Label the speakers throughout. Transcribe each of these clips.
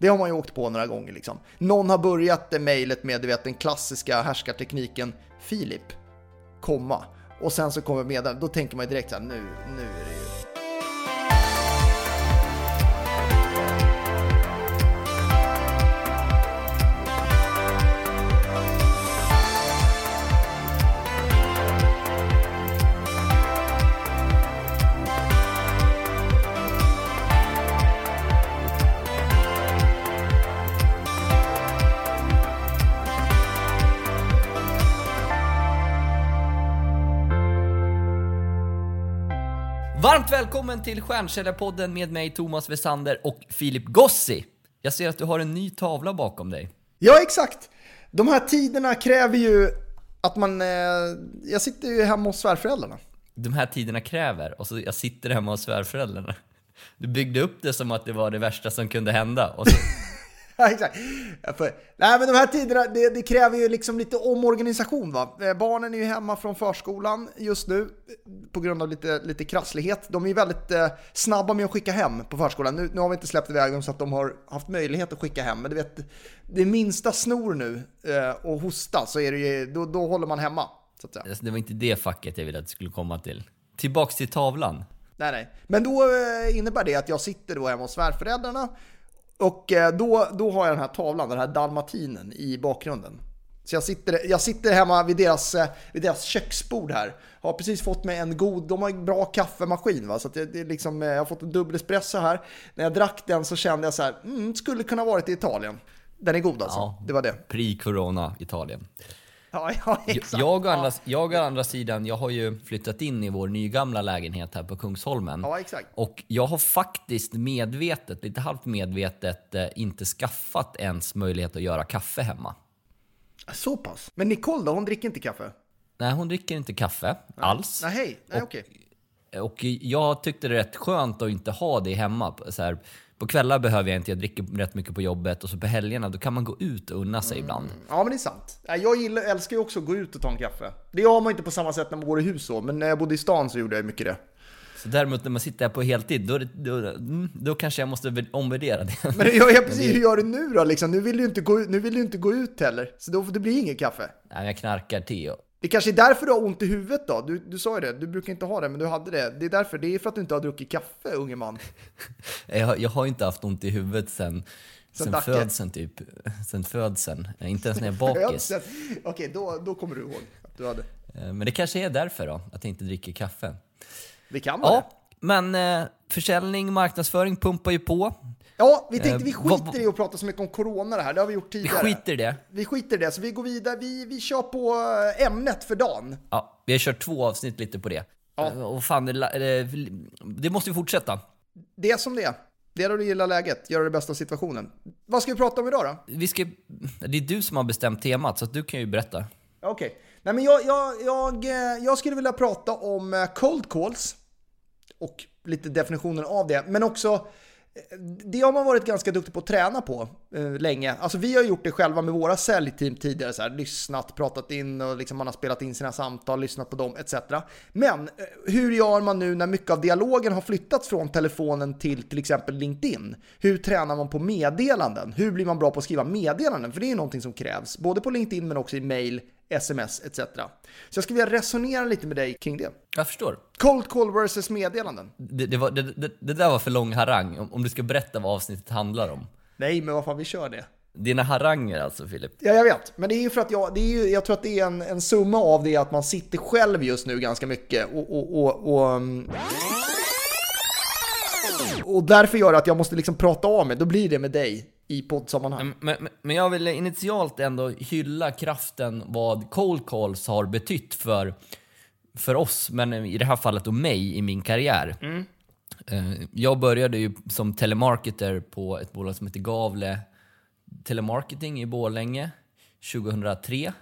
Speaker 1: Det har man ju åkt på några gånger liksom. Någon har börjat det mejlet med du vet, den klassiska härskartekniken Filip, komma. Och sen så kommer meddelandet, då tänker man ju direkt så här, nu, nu är det ju
Speaker 2: Varmt välkommen till Stjärnkällarpodden med mig Thomas Wessander och Filip Gossi. Jag ser att du har en ny tavla bakom dig.
Speaker 1: Ja, exakt. De här tiderna kräver ju att man... Eh, jag sitter ju hemma hos svärföräldrarna.
Speaker 2: De här tiderna kräver, och så jag sitter hemma hos svärföräldrarna. Du byggde upp det som att det var det värsta som kunde hända. Och så,
Speaker 1: exakt. Får, nej, men de här tiderna, det, det kräver ju liksom lite omorganisation. Va? Eh, Barnen är ju hemma från förskolan just nu eh, på grund av lite, lite krasslighet. De är ju väldigt eh, snabba med att skicka hem på förskolan. Nu, nu har vi inte släppt iväg dem så att de har haft möjlighet att skicka hem. Men du vet, det minsta snor nu eh, och hosta så är det ju, då, då håller man hemma.
Speaker 2: Alltså, det var inte det facket jag ville att du skulle komma till. Tillbaks till tavlan.
Speaker 1: Nej, nej. Men då eh, innebär det att jag sitter då hemma hos svärföräldrarna och eh, då, då har jag den här tavlan, den här dalmatinen i bakgrunden. Så jag sitter, jag sitter hemma vid deras, eh, vid deras köksbord här. Har precis fått mig en god, de har en bra kaffemaskin va. Så att det, är liksom, eh, jag har fått en dubbel espresso här. När jag drack den så kände jag så här, mm, skulle kunna varit i Italien. Den är god alltså,
Speaker 2: Ja.
Speaker 1: det var det.
Speaker 2: Pre-corona Italien.
Speaker 1: Ja, ja exakt.
Speaker 2: Jag å, andra, jag å andra sidan, jag har ju flyttat in i vår nygamla lägenhet här på Kungsholmen.
Speaker 1: Ja, exakt.
Speaker 2: Och jag har faktiskt medvetet, lite halvt medvetet, eh, inte skaffat ens möjlighet att göra kaffe hemma.
Speaker 1: Så pass. Men Nicole då, hon dricker inte kaffe?
Speaker 2: Nej, hon dricker inte kaffe alls.
Speaker 1: Nej, hej. Nej, okej.
Speaker 2: Och jag tyckte det rätt skönt att inte ha det hemma. Så här, på kvällar behöver jag inte, jag dricker rätt mycket på jobbet och så på helgerna då kan man gå ut och unna sig ibland.
Speaker 1: Ja, men det är sant. Jag gillar, älskar ju också att gå ut och ta en kaffe. Det gör man inte på samma sätt när man bor i hus så, men när jag bodde i stan så gjorde jag mycket det.
Speaker 2: Så däremot när man sitter här på heltid, då, då, mm, då kanske jag måste vä- omvärdera det.
Speaker 1: Men jag, jag, precis, hur gör du nu då? Liksom? Nu, vill du inte gå, ut- nu vill du inte gå ut heller, så då, det blir inget kaffe.
Speaker 2: Nej, jag knarkar te. och-
Speaker 1: Det kanske är därför du har ont i huvudet då? Du, du sa ju det, du brukar inte ha det, men du hade det. Det är därför, det är för att du inte har druckit kaffe, unge man.
Speaker 2: Jag, jag har inte haft ont i huvudet sen, sen
Speaker 1: Dacke.
Speaker 2: födseln typ. Sen födseln. Inte ens när jag är bakis.
Speaker 1: Okej, då, då kommer du ihåg att du hade.
Speaker 2: Eh, Men det kanske är därför då, att jag inte dricker kaffe.
Speaker 1: Det kan vara det.
Speaker 2: Ja, men eh, försäljning, marknadsföring pumpar ju på.
Speaker 1: Ja, vi tänkte vi
Speaker 2: Eh, vad-
Speaker 1: skiter i att prata så mycket om corona det här, det har vi gjort
Speaker 2: Vi
Speaker 1: tidigare.
Speaker 2: skiter i det.
Speaker 1: Vi skiter i det, så vi går vidare. Vi, vi kör på eh, ämnet för dagen.
Speaker 2: Ja, vi har kört två avsnitt lite på det.
Speaker 1: Ja.
Speaker 2: Eh, Och fan, det, det, måste ju fortsätta.
Speaker 1: Det är som det är. Det är då du gillar läget, göra det bästa av situationen. Vad ska vi prata om idag då?
Speaker 2: Vi ska, det är du som har bestämt temat, så du kan ju berätta.
Speaker 1: Okej. Nej men jag, jag, jag, jag skulle vilja prata om cold calls och lite definitionen av det. Men också, det har man varit ganska duktig på att träna på eh, länge. Alltså vi har gjort det själva med våra säljteam tidigare, så här, lyssnat, pratat in och liksom man har spelat in sina samtal, lyssnat på dem etc. Men eh, hur gör man nu när mycket av dialogen har flyttats från telefonen till till exempel LinkedIn? Hur tränar man på meddelanden? Hur blir man bra på att skriva meddelanden? För det är ju någonting som krävs, både på LinkedIn men också i mail, sms etc. Så jag skulle vilja resonera lite med dig kring det.
Speaker 2: Jag förstår.
Speaker 1: Cold call versus meddelanden.
Speaker 2: Det, det, var, det, det, där var för lång harang, om, om du ska berätta vad avsnittet handlar om.
Speaker 1: Nej, men vad fan, vi kör det.
Speaker 2: Dina haranger alltså, Filip.
Speaker 1: Ja, jag vet. Men det är ju för att jag, det är ju, jag tror att det är en, en summa av det att man sitter själv just nu ganska mycket och, och, och, och, um, och därför gör det att jag måste liksom prata av mig. Då blir det med dig i poddsammanhang.
Speaker 2: Men, men, men jag vill initialt ändå hylla kraften vad cold calls har betytt för, för oss, men i det här fallet och mig i min karriär. Eh, Jag började ju som telemarketer på ett bolag som heter Gavle Telemarketing i Borlänge 2003.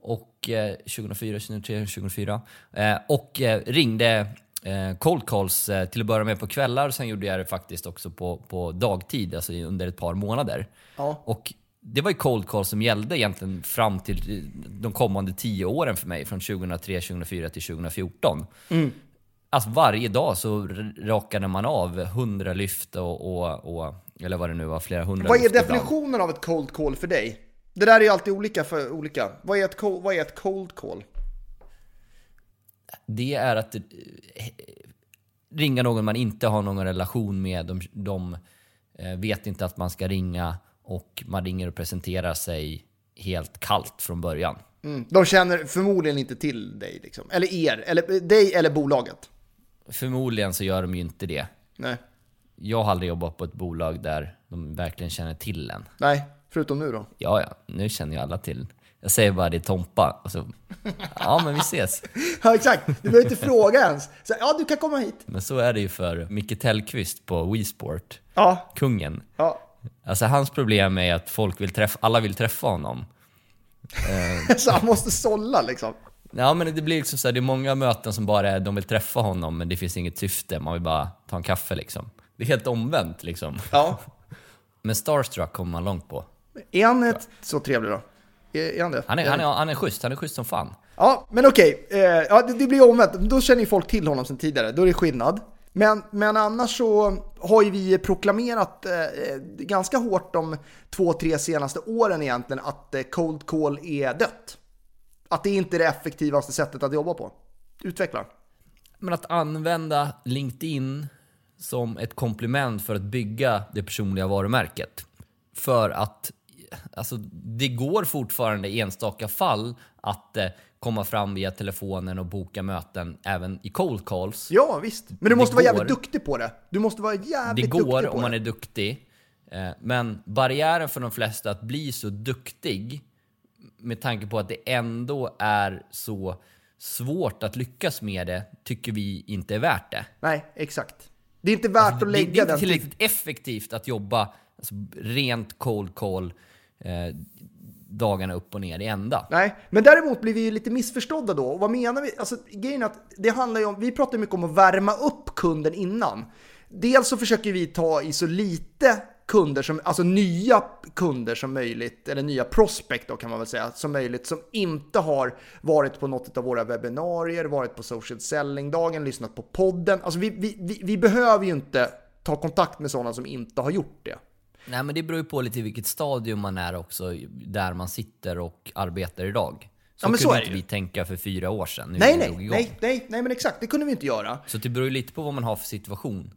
Speaker 2: Och eh, 2004, 2003, 2004. Eh, och eh, ringde eh, cold calls eh, till att börja med på kvällar. Sen gjorde jag det faktiskt också på, på dagtid, alltså under ett par månader.
Speaker 1: Ja.
Speaker 2: Och det var ju cold calls som gällde egentligen fram till eh, de kommande tio åren för mig. Från 2003, 2004 till 2014. Alltså varje dag så rakade man av 100 lyft och, och, och Eller vad det nu var, flera hundra
Speaker 1: Vad är
Speaker 2: ibland.
Speaker 1: definitionen av ett cold call för dig? Det där är ju alltid olika för olika. Vad är ett, vad är ett cold call?
Speaker 2: Det är att eh, ringa någon man inte har någon relation med. De, de eh, vet inte att man ska ringa och man ringer och presenterar sig helt kallt från början.
Speaker 1: Mm. De känner förmodligen inte till dig, liksom. eller er, eller dig eller bolaget.
Speaker 2: Förmodligen så gör de ju inte det.
Speaker 1: Nej,
Speaker 2: Jag har aldrig jobbat på ett bolag där de verkligen känner till en.
Speaker 1: nej, förutom nu då.
Speaker 2: Ja, ja, nu känner ju alla till. Jag säger bara det är Tompa. Och så, ja, men vi ses.
Speaker 1: Ja, exakt. Du behöver inte fråga ens. Så, ja, du kan komma hit.
Speaker 2: Men så är det ju för Micke Tellqvist på WeSport.
Speaker 1: Ja,
Speaker 2: Kungen.
Speaker 1: ja.
Speaker 2: Alltså hans problem är att folk vill träffa, alla vill träffa honom.
Speaker 1: Så han måste sålla liksom.
Speaker 2: Ja men det blir liksom så här, det är många möten som bara är, de vill träffa honom men det finns inget syfte, man vill bara ta en kaffe liksom. Det är helt omvänt liksom.
Speaker 1: Ja.
Speaker 2: Men Starstruck kommer man långt på.
Speaker 1: Är han ett, så trevlig då? Är, han det?
Speaker 2: Han är, han, är, han är schysst, han är schysst som fan.
Speaker 1: Ja, men okej. Eh, ja, det, det blir omvänt. Då känner ju folk till honom sedan tidigare. Då är det skillnad. Men, men annars så har ju vi proklamerat eh, ganska hårt de två, tre senaste åren egentligen att eh, cold call är dött. Att det inte är det effektivaste sättet att jobba på. Utveckla.
Speaker 2: Men att använda LinkedIn som ett komplement för att bygga det personliga varumärket. För att alltså, det går fortfarande i enstaka fall att eh, komma fram via telefonen och boka möten även i cold calls.
Speaker 1: Ja, visst. Men du
Speaker 2: Det
Speaker 1: måste vara jävligt
Speaker 2: går.
Speaker 1: duktig på det. Du måste vara
Speaker 2: Det
Speaker 1: jävligt duktig
Speaker 2: går
Speaker 1: på
Speaker 2: om man
Speaker 1: det.
Speaker 2: är duktig. eh, Men barriären för de flesta att bli så duktig med tanke på att det ändå är så svårt att lyckas med det tycker vi inte är värt det.
Speaker 1: Nej, exakt. Det är inte värt att
Speaker 2: Det, det
Speaker 1: lägga
Speaker 2: är inte
Speaker 1: den
Speaker 2: tillräckligt effektivt att jobba alltså, rent cold call eh, dagarna upp och ner i ända.
Speaker 1: Nej, men däremot blir vi ju lite missförstådda då. Och vad menar vi? Alltså grejen är att det handlar ju om, vi pratar mycket om att värma upp kunden innan. Dels så försöker vi ta i så lite kunder som, alltså nya kunder som möjligt, eller nya prospect då kan man väl säga, som möjligt, som inte har varit på något av våra webbinarier, varit på social selling-dagen, lyssnat på podden. Alltså vi, vi, vi, vi behöver ju inte ta kontakt med sådana som inte har gjort det.
Speaker 2: Nej, men det beror ju på lite vilket stadium man är också, där man sitter och arbetar idag. Så
Speaker 1: Ja, men
Speaker 2: kunde
Speaker 1: så
Speaker 2: inte vi tänka för fyra år sedan.
Speaker 1: Nej, nej, nej, nej, nej, men exakt, det kunde vi inte göra.
Speaker 2: Så det beror ju lite på vad man har för situation.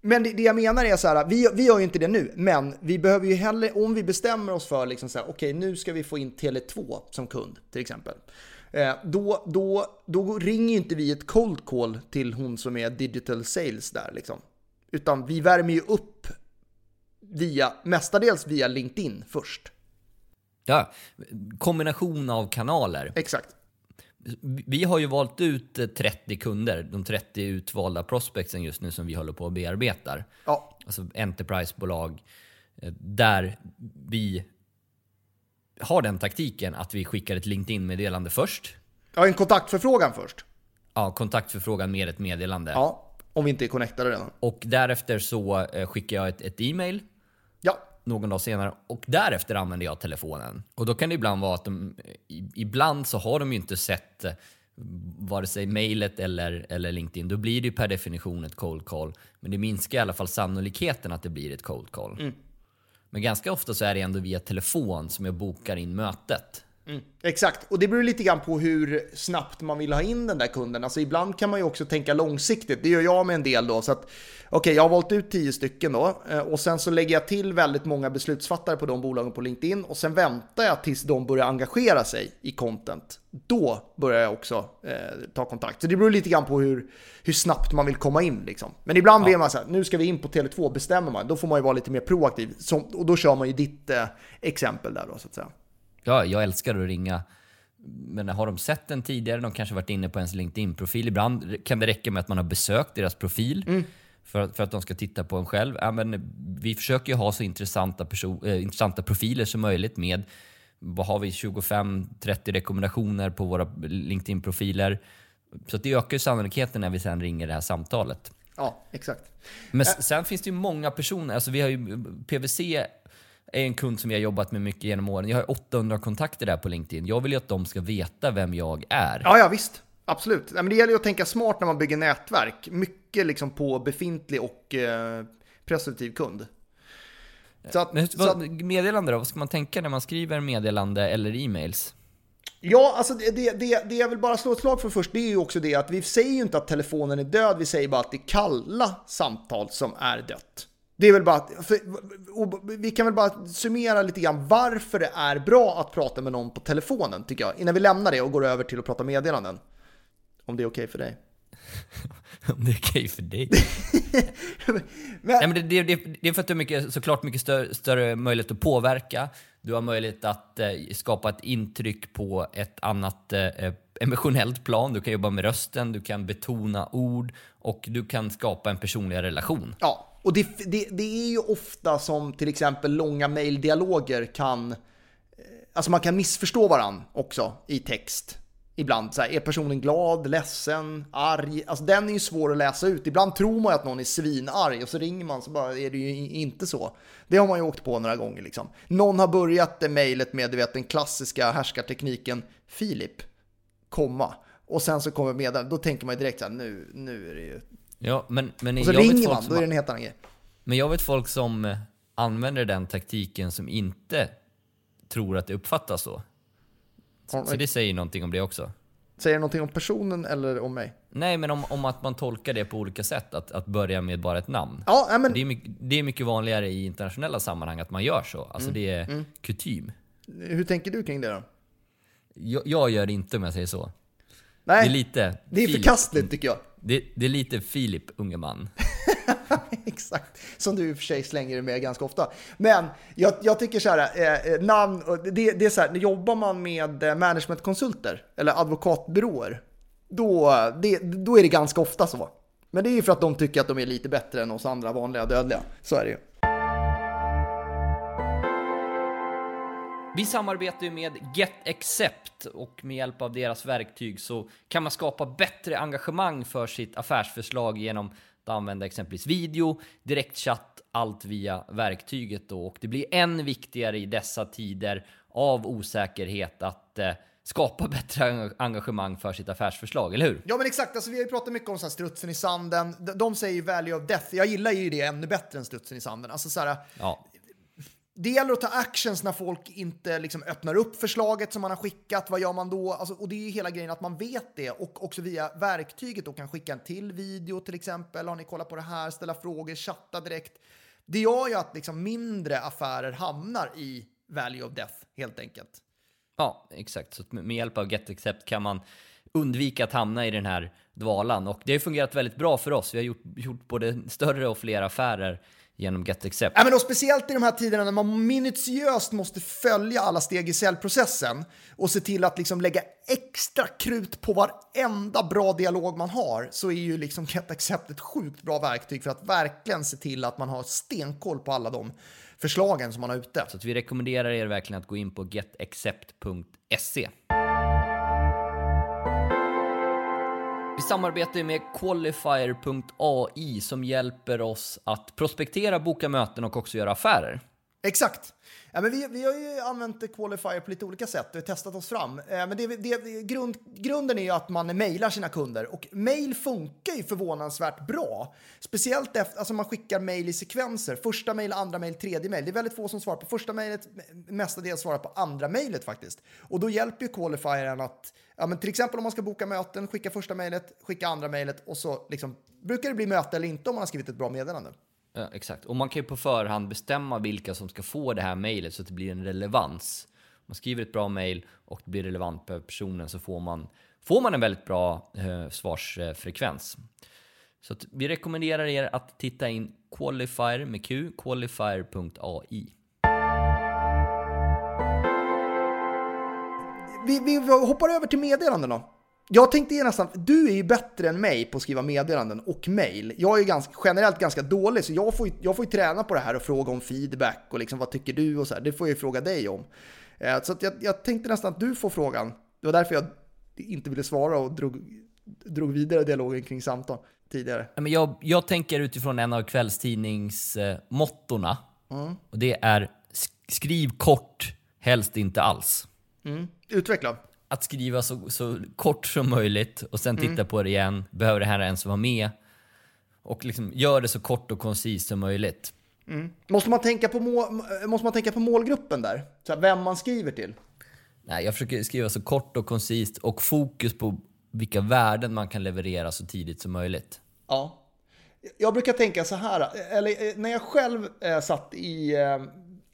Speaker 1: Men det, det jag menar är så här, vi, vi gör ju inte det nu, men vi behöver ju heller, om vi bestämmer oss för liksom så här, okej nu ska vi få in Tele2 som kund till exempel. Eh, då, då, då ringer inte vi ett cold call till hon som är digital sales där liksom. Utan vi värmer ju upp via, mestadels via LinkedIn först.
Speaker 2: Ja, kombination av kanaler.
Speaker 1: Exakt.
Speaker 2: Vi har ju valt ut eh, 30 kunder, de 30 utvalda prospectsen just nu som vi håller på och bearbetar.
Speaker 1: Ja,
Speaker 2: Alltså Enterprise-bolag eh, där vi har den taktiken att vi skickar ett LinkedIn-meddelande först.
Speaker 1: ja en kontaktförfrågan först.
Speaker 2: Ja, kontaktförfrågan med ett meddelande.
Speaker 1: Ja, om vi inte är connectade redan.
Speaker 2: Och därefter så eh, skickar jag ett, ett e-mail någon dag senare och därefter använder jag telefonen. Och då kan det ibland vara att de, ibland så har de ju inte sett eh, vare sig mejlet eller, eller LinkedIn. Då blir det ju per definition ett cold call. Men det minskar i alla fall sannolikheten att det blir ett cold call. Men ganska ofta så är det ändå via telefon som jag bokar in mötet.
Speaker 1: Exakt, och det beror lite grann på hur snabbt man vill ha in den där kunden. Alltså ibland kan man ju också tänka långsiktigt, det gör jag med en del då. Så att okej, jag har valt ut tio stycken då eh, och sen så lägger jag till väldigt många beslutsfattare på de bolagen på LinkedIn och sen väntar jag tills de börjar engagera sig i content. Då börjar jag också eh, ta kontakt. Så det beror lite grann på hur, hur snabbt man vill komma in liksom. Men ibland blir man så här, nu ska vi in på Tele2, bestämmer man. Då får man ju vara lite mer proaktiv. Som, och då kör man ju ditt eh, exempel där då så att säga.
Speaker 2: Ja, jag älskar att ringa. Men har de sett den tidigare, de kanske varit inne på ens LinkedIn-profil. Ibland kan det räcka med att man har besökt deras profil för, att- för att de ska titta på en själv. Ja, men vi försöker ju ha så intressanta, perso- äh, intressanta profiler som möjligt med vad har vi, 25-30 rekommendationer på våra LinkedIn-profiler. Så det ökar ju sannolikheten när vi sen ringer det här samtalet.
Speaker 1: Ja, exakt.
Speaker 2: Men sen finns det ju många personer, alltså vi har ju, PVC är en kund som har jobbat med mycket genom åren. Jag har 800 kontakter där på LinkedIn. Jag vill ju att de ska veta vem jag är.
Speaker 1: Ja, ja visst. Absolut. Men det gäller ju att tänka smart när man bygger nätverk. Mycket liksom på befintlig och eh, presumtiv kund. Så att,
Speaker 2: Men
Speaker 1: så
Speaker 2: vad,
Speaker 1: att,
Speaker 2: meddelande då? Vad ska man tänka när man skriver meddelande eller e-mails?
Speaker 1: ja, alltså det, det, det, det jag vill bara slå ett slag för först, det är ju också det att vi säger ju inte att telefonen är död, vi säger bara att det är kalla samtal som är dött. Det är väl bara, för, vi kan väl bara summera lite grann varför det är bra att prata med någon på telefonen, tycker jag. Innan vi lämnar det och går över till att prata meddelanden. Om det är okej för dig.
Speaker 2: Om det är okej för dig.
Speaker 1: Men,
Speaker 2: Nej, men det, det, det, det är för att du har mycket, såklart mycket större, större möjlighet att påverka. Du har möjlighet att eh, skapa ett intryck på ett annat eh, emotionellt plan. Du kan jobba med rösten, du kan betona ord och du kan skapa en personlig relation.
Speaker 1: Ja, och det, det, det är ju ofta som till exempel långa mejldialoger kan... Eh, alltså man kan missförstå varandra också i text. Ibland så här, är personen glad, ledsen, arg? Alltså den är ju svår att läsa ut. Ibland tror man ju att någon är svinarg och så ringer man så bara är det ju inte så. Det har man ju åkt på några gånger liksom. Någon har börjat det mejlet med du vet, den klassiska härskartekniken Filip, komma. Och sen så kommer meddelandet, då tänker man ju direkt så här, nu, nu är det ju...
Speaker 2: Ja, men, men,
Speaker 1: Och så
Speaker 2: jag vet
Speaker 1: ringer
Speaker 2: folk
Speaker 1: man,
Speaker 2: som,
Speaker 1: då är det en helt annan grej.
Speaker 2: men jag vet folk som eh, använder den taktiken som inte tror att det uppfattas så. Så det säger någonting om det också.
Speaker 1: Säger det någonting om personen eller om mig?
Speaker 2: Nej, men om, om att man tolkar det på olika sätt. Att, att börja med bara ett namn.
Speaker 1: Ja, men
Speaker 2: Det är, mycket, det är mycket vanligare i internationella sammanhang att man gör så.
Speaker 1: Mm.
Speaker 2: Alltså det är kutym.
Speaker 1: hur tänker du kring det då?
Speaker 2: Jag, jag gör det inte om jag säger så.
Speaker 1: Nej,
Speaker 2: Det är lite
Speaker 1: det är
Speaker 2: Filip.
Speaker 1: förkastligt tycker jag.
Speaker 2: Det, det är lite Filip, unge man.
Speaker 1: Exakt, som du i och för sig slänger med ganska ofta. Men jag, jag tycker så här, eh, eh namn, och det, det är så här, jobbar man med eh, managementkonsulter eller advokatbyråer, då, det, då är det ganska ofta så. Men det är ju för att de tycker att de är lite bättre än oss andra vanliga dödliga. Så är det ju.
Speaker 2: Vi samarbetar ju med GetAccept och med hjälp av deras verktyg så kan man skapa bättre engagemang för sitt affärsförslag genom att använda exempelvis video, direktchatt, allt via verktyget då. Och det blir än viktigare i dessa tider av osäkerhet att eh, skapa bättre engagemang för sitt affärsförslag, eller hur?
Speaker 1: Ja men exakt, alltså, vi har ju pratat mycket om så här, strutsen i sanden. De, de säger ju value of death. Jag gillar ju det ännu bättre än strutsen i sanden. Alltså så här,
Speaker 2: Ja,
Speaker 1: det gäller att ta actions när folk inte liksom öppnar upp förslaget som man har skickat. Vad gör man då? Alltså, och det är ju hela grejen att man vet det och också via verktyget då kan skicka en till video till exempel. Har ni kollat på det här? Ställa frågor, chatta direkt. Det gör ju att liksom mindre affärer hamnar i value of death helt enkelt.
Speaker 2: Ja, exakt. Så med med hjälp av GetAccept kan man undvika att hamna i den här dvalan. Och det har fungerat väldigt bra för oss. Vi har gjort, gjort både större och fler affärer genom GetAccept.
Speaker 1: Ja, men och speciellt i de här tiderna när man minutiöst måste följa alla steg i säljprocessen och se till att liksom lägga extra krut på varenda bra dialog man har så är ju liksom GetAccept ett sjukt bra verktyg för att verkligen se till att man har stenkoll på alla de förslagen som man har ute.
Speaker 2: Så vi rekommenderar er verkligen att gå in på getaccept.se. Vi samarbetar med Qualifier.ai som hjälper oss att prospektera, boka möten och också göra affärer.
Speaker 1: Exakt. Ja, men vi, vi har ju använt Qualifier på lite olika sätt och testat oss fram. Eh, men det, det, grund, grunden är ju att man mejlar sina kunder och mejl funkar ju förvånansvärt bra. Speciellt efter, alltså man skickar mejl i sekvenser. Första mejl, andra mejl, tredje mejl. Det är väldigt få som svarar på första mejlet, mestadels svarar på andra mejlet faktiskt. Och då hjälper ju Qualifiern att, ja, men till exempel om man ska boka möten, skicka första mejlet, skicka andra mejlet och så liksom, brukar det bli möte eller inte om man har skrivit ett bra meddelande.
Speaker 2: Ja, exakt. Och man kan ju på förhand bestämma vilka som ska få det här mejlet så att det blir en relevans. Man skriver ett bra mejl och det blir relevant för personen så får man, får man en väldigt bra eh, svarsfrekvens. Så att vi rekommenderar er att titta in Qualifier med Q, qualifier.ai.
Speaker 1: Vi, vi hoppar över till meddelanden då. Jag tänkte ge nästan, du är ju bättre än mig på att skriva meddelanden och mail. Jag är ganska, generellt ganska dålig så jag får, ju, jag får ju träna på det här och fråga om feedback och liksom vad tycker du och så här. Det får jag ju fråga dig om. Eh, Så jag, jag tänkte nästan att du får frågan. Det var därför jag inte ville svara och drog, drog vidare dialogen kring samtal tidigare.
Speaker 2: Men jag, jag tänker utifrån en av kvällstidningsmottorna. Och det är sk- skriv kort, helst inte alls.
Speaker 1: Utveckla.
Speaker 2: Att skriva så, så kort som möjligt och sen titta på det igen. Behöver det här ens vara med? Och liksom gör det så kort och koncist som möjligt.
Speaker 1: Måste, man tänka på må, måste man tänka på målgruppen där? Så här, vem man skriver till?
Speaker 2: Nej, jag försöker skriva så kort och koncist och fokus på vilka värden man kan leverera så tidigt som möjligt.
Speaker 1: Ja. Jag brukar tänka så här, eller eh, när jag själv eh, satt i, eh,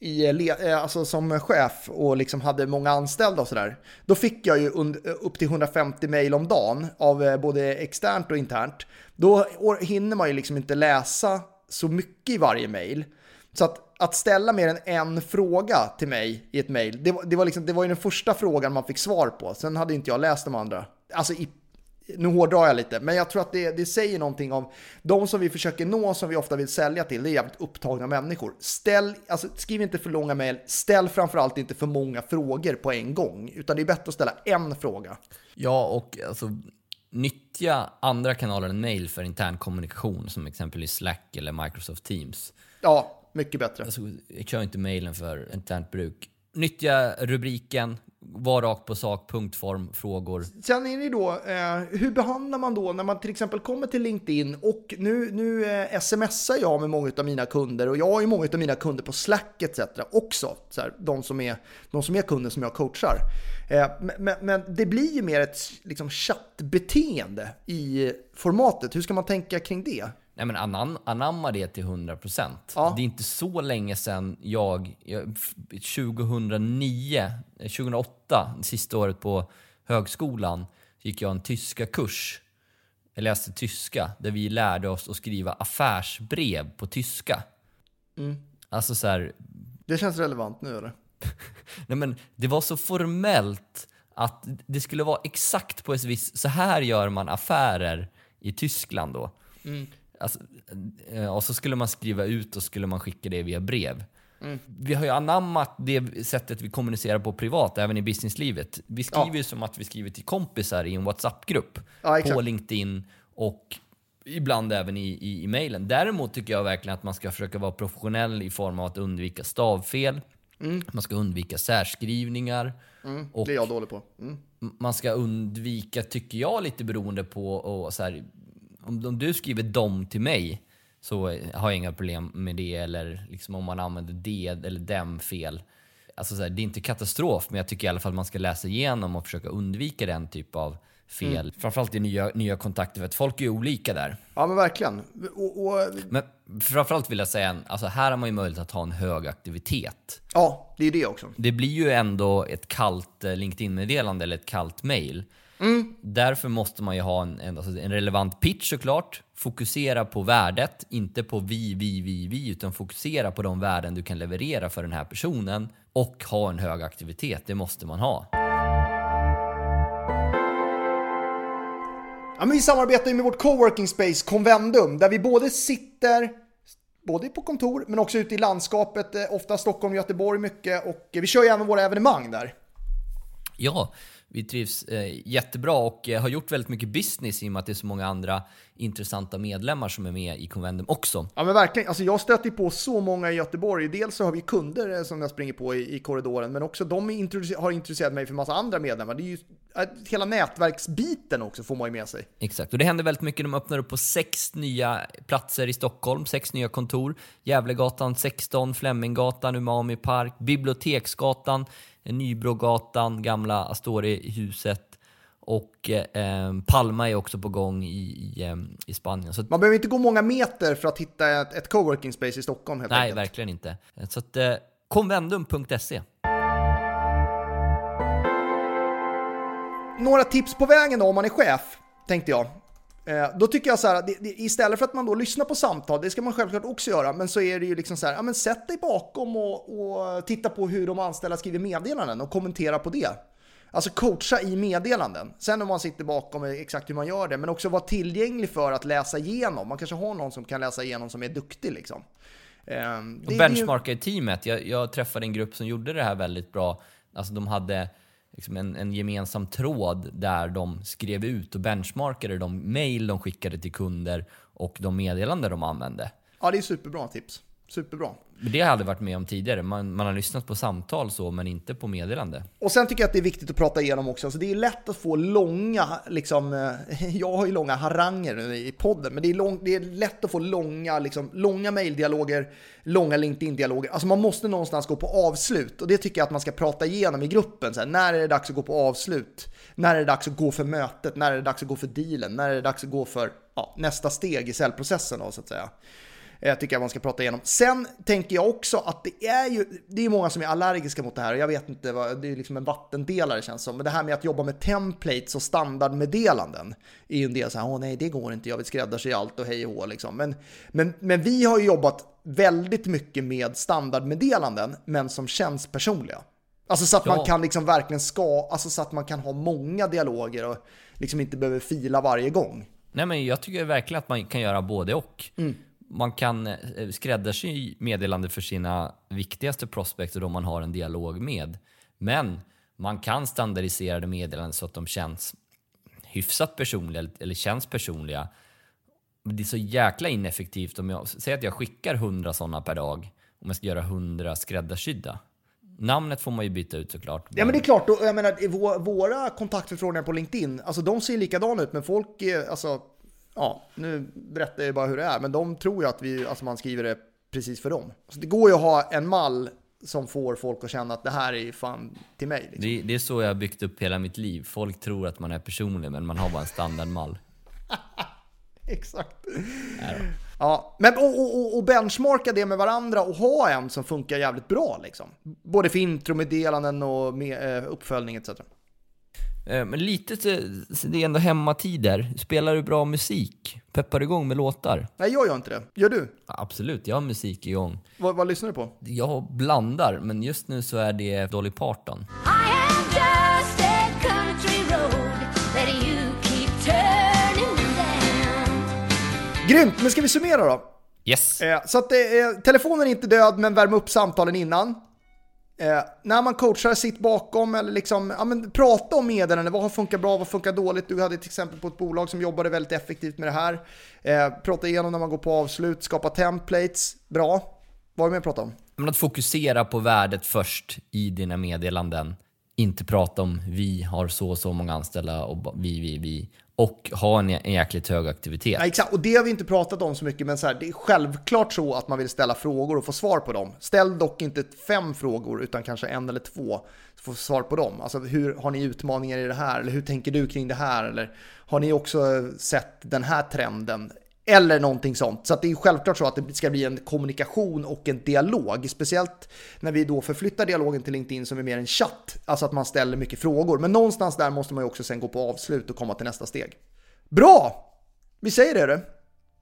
Speaker 1: i, eh, alltså som chef och liksom hade många anställda och sådär. Då fick jag ju eh, upp till 150 mejl om dagen av eh, både externt och internt. Då hinner man ju liksom inte läsa så mycket i varje mejl. Så att, att ställa mer än en fråga till mig i ett mejl, det, var- det, var liksom, det var ju den första frågan man fick svar på. Sen hade inte jag läst de andra. Alltså i nu hårdrar jag lite, men jag tror att det, det säger någonting om de som vi försöker nå, som vi ofta vill sälja till, det är jävligt upptagna människor. Ställ, alltså, skriv inte för långa mejl, ställ framförallt inte för många frågor på en gång, utan det är bättre att ställa en fråga.
Speaker 2: Ja, och alltså nyttja andra kanaler än mail för intern kommunikation som exempelvis Slack eller Microsoft Teams.
Speaker 1: Ja, mycket bättre.
Speaker 2: Alltså, jag kör inte mailen för internt bruk. Nyttja rubriken, var rakt på sak, punktform, frågor.
Speaker 1: Sen är det då, eh, hur behandlar man då när man till exempel kommer till LinkedIn och nu, nu eh, smsar jag med många av mina kunder och jag har ju många av mina kunder på Slack etc. också. Så här, de, som är, de som är kunder som jag coachar. Eh, men, men, det blir ju mer ett liksom, chattbeteende i formatet. Hur ska man tänka kring det?
Speaker 2: Nej men anam, anamma det till 100%.
Speaker 1: Ja.
Speaker 2: Det är inte så länge sedan jag, jag f- 2009, eh, 2008, sista året på högskolan, gick jag en tyska kurs. Jag läste tyska, där vi lärde oss att skriva affärsbrev på tyska. Alltså så här,
Speaker 1: Det känns relevant nu eller?
Speaker 2: Nej, men det var så formellt att det skulle vara exakt på ett visst... Så här gör man affärer i Tyskland då. Alltså, eh, och så skulle man skriva ut och skulle man skicka det via brev. Vi har ju anammat det sättet vi kommunicerar på privat, även i businesslivet. Vi skriver ju som att vi skriver till kompisar i en WhatsApp-grupp.
Speaker 1: Ja,
Speaker 2: på LinkedIn och ibland även i, i, i mailen. Däremot tycker jag verkligen att man ska försöka vara professionell i form av att undvika stavfel. Man ska undvika särskrivningar. Och
Speaker 1: Det är jag dålig på. Mm.
Speaker 2: man ska undvika, tycker jag, lite beroende på och så här, om, om du skriver dom till mig så har jag inga problem med det. Eller liksom om man använder det eller dem fel. Alltså så här, det är inte katastrof, men jag tycker i alla fall man ska läsa igenom och försöka undvika den typ av fel. Framförallt i nya, nya kontakter, för att folk är olika där.
Speaker 1: Ja men verkligen. Och, och,
Speaker 2: Men framförallt vill jag säga, alltså här har man ju möjlighet att ha en hög aktivitet.
Speaker 1: ja, det är det också.
Speaker 2: Det blir ju ändå ett kallt eh, LinkedIn-meddelande eller ett kallt mail. Därför måste man ju ha en, en, alltså en relevant pitch såklart. Fokusera på värdet, inte på vi, vi, vi, vi, utan fokusera på de värden du kan leverera för den här personen. Och ha en hög aktivitet, det måste man ha.
Speaker 1: Ja, vi samarbetar ju med vårt coworking space Convendum där vi både sitter både på kontor men också ute i landskapet, eh, ofta Stockholm, Göteborg mycket och vi kör ju även våra evenemang där.
Speaker 2: Ja, vi trivs eh, jättebra och eh, har gjort väldigt mycket business i och med att det är så många andra intressanta medlemmar som är med i Convendum också.
Speaker 1: Ja men verkligen, alltså jag stöter på så många i Göteborg. Dels så har vi kunder eh, som jag springer på i, i korridoren men också de introducer- har intresserat mig för massa andra medlemmar. Det är ju eh, hela nätverksbiten också får man ju med sig.
Speaker 2: Exakt, och det händer väldigt mycket. De öppnar upp på sex nya platser i Stockholm, sex nya kontor. Gävlegatan 16, Fleminggatan, Umami Park, Biblioteksgatan, Nybrogatan, Gamla Astori-huset och eh, Palma är också på gång i, i, eh, i Spanien. Så
Speaker 1: Man behöver inte gå många meter för att hitta ett, ett coworking space i Stockholm helt
Speaker 2: nej,
Speaker 1: enkelt.
Speaker 2: verkligen inte. Så att eh, konvendum.se.
Speaker 1: Några tips på vägen då om man är chef, tänkte jag. Eh, då tycker jag så här, istället för att man då lyssnar på samtal, det ska man självklart också göra, men så är det ju liksom så här, ja men sätt dig bakom och, och titta på hur de anställda skriver meddelanden och kommentera på det. Alltså coacha i meddelanden. Sen om man sitter bakom exakt hur man gör det, men också vara tillgänglig för att läsa igenom. Man kanske har någon som kan läsa igenom som är duktig liksom. Eh, det-
Speaker 2: Och benchmarka i teamet. Jag, jag träffade en grupp som gjorde det här väldigt bra. Alltså de hade liksom en, en gemensam tråd där de skrev ut och benchmarkade de mail de skickade till kunder och de meddelanden de använde.
Speaker 1: Ja, det är superbra tips. superbra.
Speaker 2: Men det har jag aldrig varit med om tidigare. Man, man har lyssnat på samtal så, men inte på meddelande.
Speaker 1: Och sen tycker jag att det är viktigt att prata igenom också. Alltså det är lätt att få långa, liksom, eh, jag har ju långa haranger nu i podden, men det är, lång, det är lätt att få långa, liksom, långa maildialoger, långa LinkedIn-dialoger. Alltså man måste någonstans gå på avslut och det tycker jag att man ska prata igenom i gruppen. Så här, när är det dags att gå på avslut? När är det dags att gå för mötet? När är det dags att gå för dealen? När är det dags att gå för ja, nästa steg i säljprocessen då, så att säga? Jag tycker jag man ska prata igenom. Sen tänker jag också att det är ju, det är många som är allergiska mot det här och jag vet inte, vad, det är liksom en vattendelare känns som. Men det här med att jobba med templates och standardmeddelanden är ju en del så här, åh nej det går inte, jag vill skräddarsy allt och hej och hå liksom. Men, men, men vi har ju jobbat väldigt mycket med standardmeddelanden, men som känns personliga. Alltså så att ja. man kan liksom verkligen ska, alltså så att man kan ha många dialoger och liksom inte behöver fila varje gång.
Speaker 2: Nej men jag tycker verkligen att man kan göra både och. Mm man kan eh, skräddarsy meddelande för sina viktigaste prospects och de man har en dialog med. Men man kan standardisera det meddelanden så att de känns hyfsat personliga eller känns personliga. Det är så jäkla ineffektivt om jag säger att jag skickar 100 sådana per dag om jag ska göra 100 skräddarsydda. Namnet får man ju byta ut såklart.
Speaker 1: Ja men det är klart, jag menar våra kontaktförfrågningar på LinkedIn, alltså de ser likadana ut men folk, alltså ja, nu berättar jag bara hur det är, men de tror ju att vi, alltså man skriver det precis för dem. Så det går ju att ha en mall som får folk att känna att det här är fan till mig. Liksom.
Speaker 2: Det, det, är så jag har byggt upp hela mitt liv. Folk tror att man är personlig, men man har bara en standardmall.
Speaker 1: Exakt. Ja, men och, och, och, benchmarka det med varandra och ha en som funkar jävligt bra liksom. Både för intromeddelanden och med, eh, uppföljning etc.
Speaker 2: Eh, men lite, det är ändå hemmatider. Spelar du bra musik? Peppar du igång med låtar?
Speaker 1: Nej, jag gör inte det. Gör du?
Speaker 2: Absolut, jag har musik igång.
Speaker 1: Vad, vad lyssnar du på?
Speaker 2: Jag blandar, men just nu så är det Dolly Parton.
Speaker 1: Grymt, men ska vi summera då?
Speaker 2: Yes.
Speaker 1: Eh, så att eh, telefonen är inte död, men värm upp samtalen innan. Eh, när man coachar, sitt bakom eller liksom, ja, men prata om meddelanden. Vad har funkat bra, vad funkar dåligt? Du hade till exempel på ett bolag som jobbade väldigt effektivt med det här. Eh, prata igenom när man går på avslut, skapa templates. Bra. Vad är det mer att prata om?
Speaker 2: Men att fokusera på värdet först i dina meddelanden. Inte prata om vi har så och så många anställda och vi, vi, vi och ha en, en jäkligt hög aktivitet.
Speaker 1: Ja, exakt, och det har vi inte pratat om så mycket, men så här, det är självklart så att man vill ställa frågor och få svar på dem. Ställ dock inte fem frågor, utan kanske en eller två, så få svar på dem. Alltså hur har ni utmaningar i det här? Eller hur tänker du kring det här? Eller har ni också sett den här trenden? Eller någonting sånt. Så det är självklart så att det ska bli en kommunikation och en dialog. Speciellt när vi då förflyttar dialogen till LinkedIn som är mer en chatt. Alltså att man ställer mycket frågor. Men någonstans där måste man ju också sen gå på avslut och komma till nästa steg. Bra! Vi säger det du.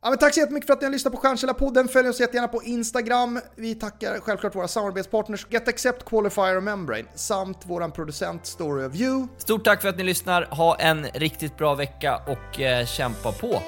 Speaker 1: Ja, men tack så jättemycket för att ni har lyssnat på Stjärnkällarpodden. Följ oss jättegärna på Instagram. Vi tackar självklart våra samarbetspartners Get Accept, Qualifier och Membrane samt vår producent Story of You.
Speaker 2: Stort tack för att ni lyssnar. Ha en riktigt bra vecka och eh, kämpa på!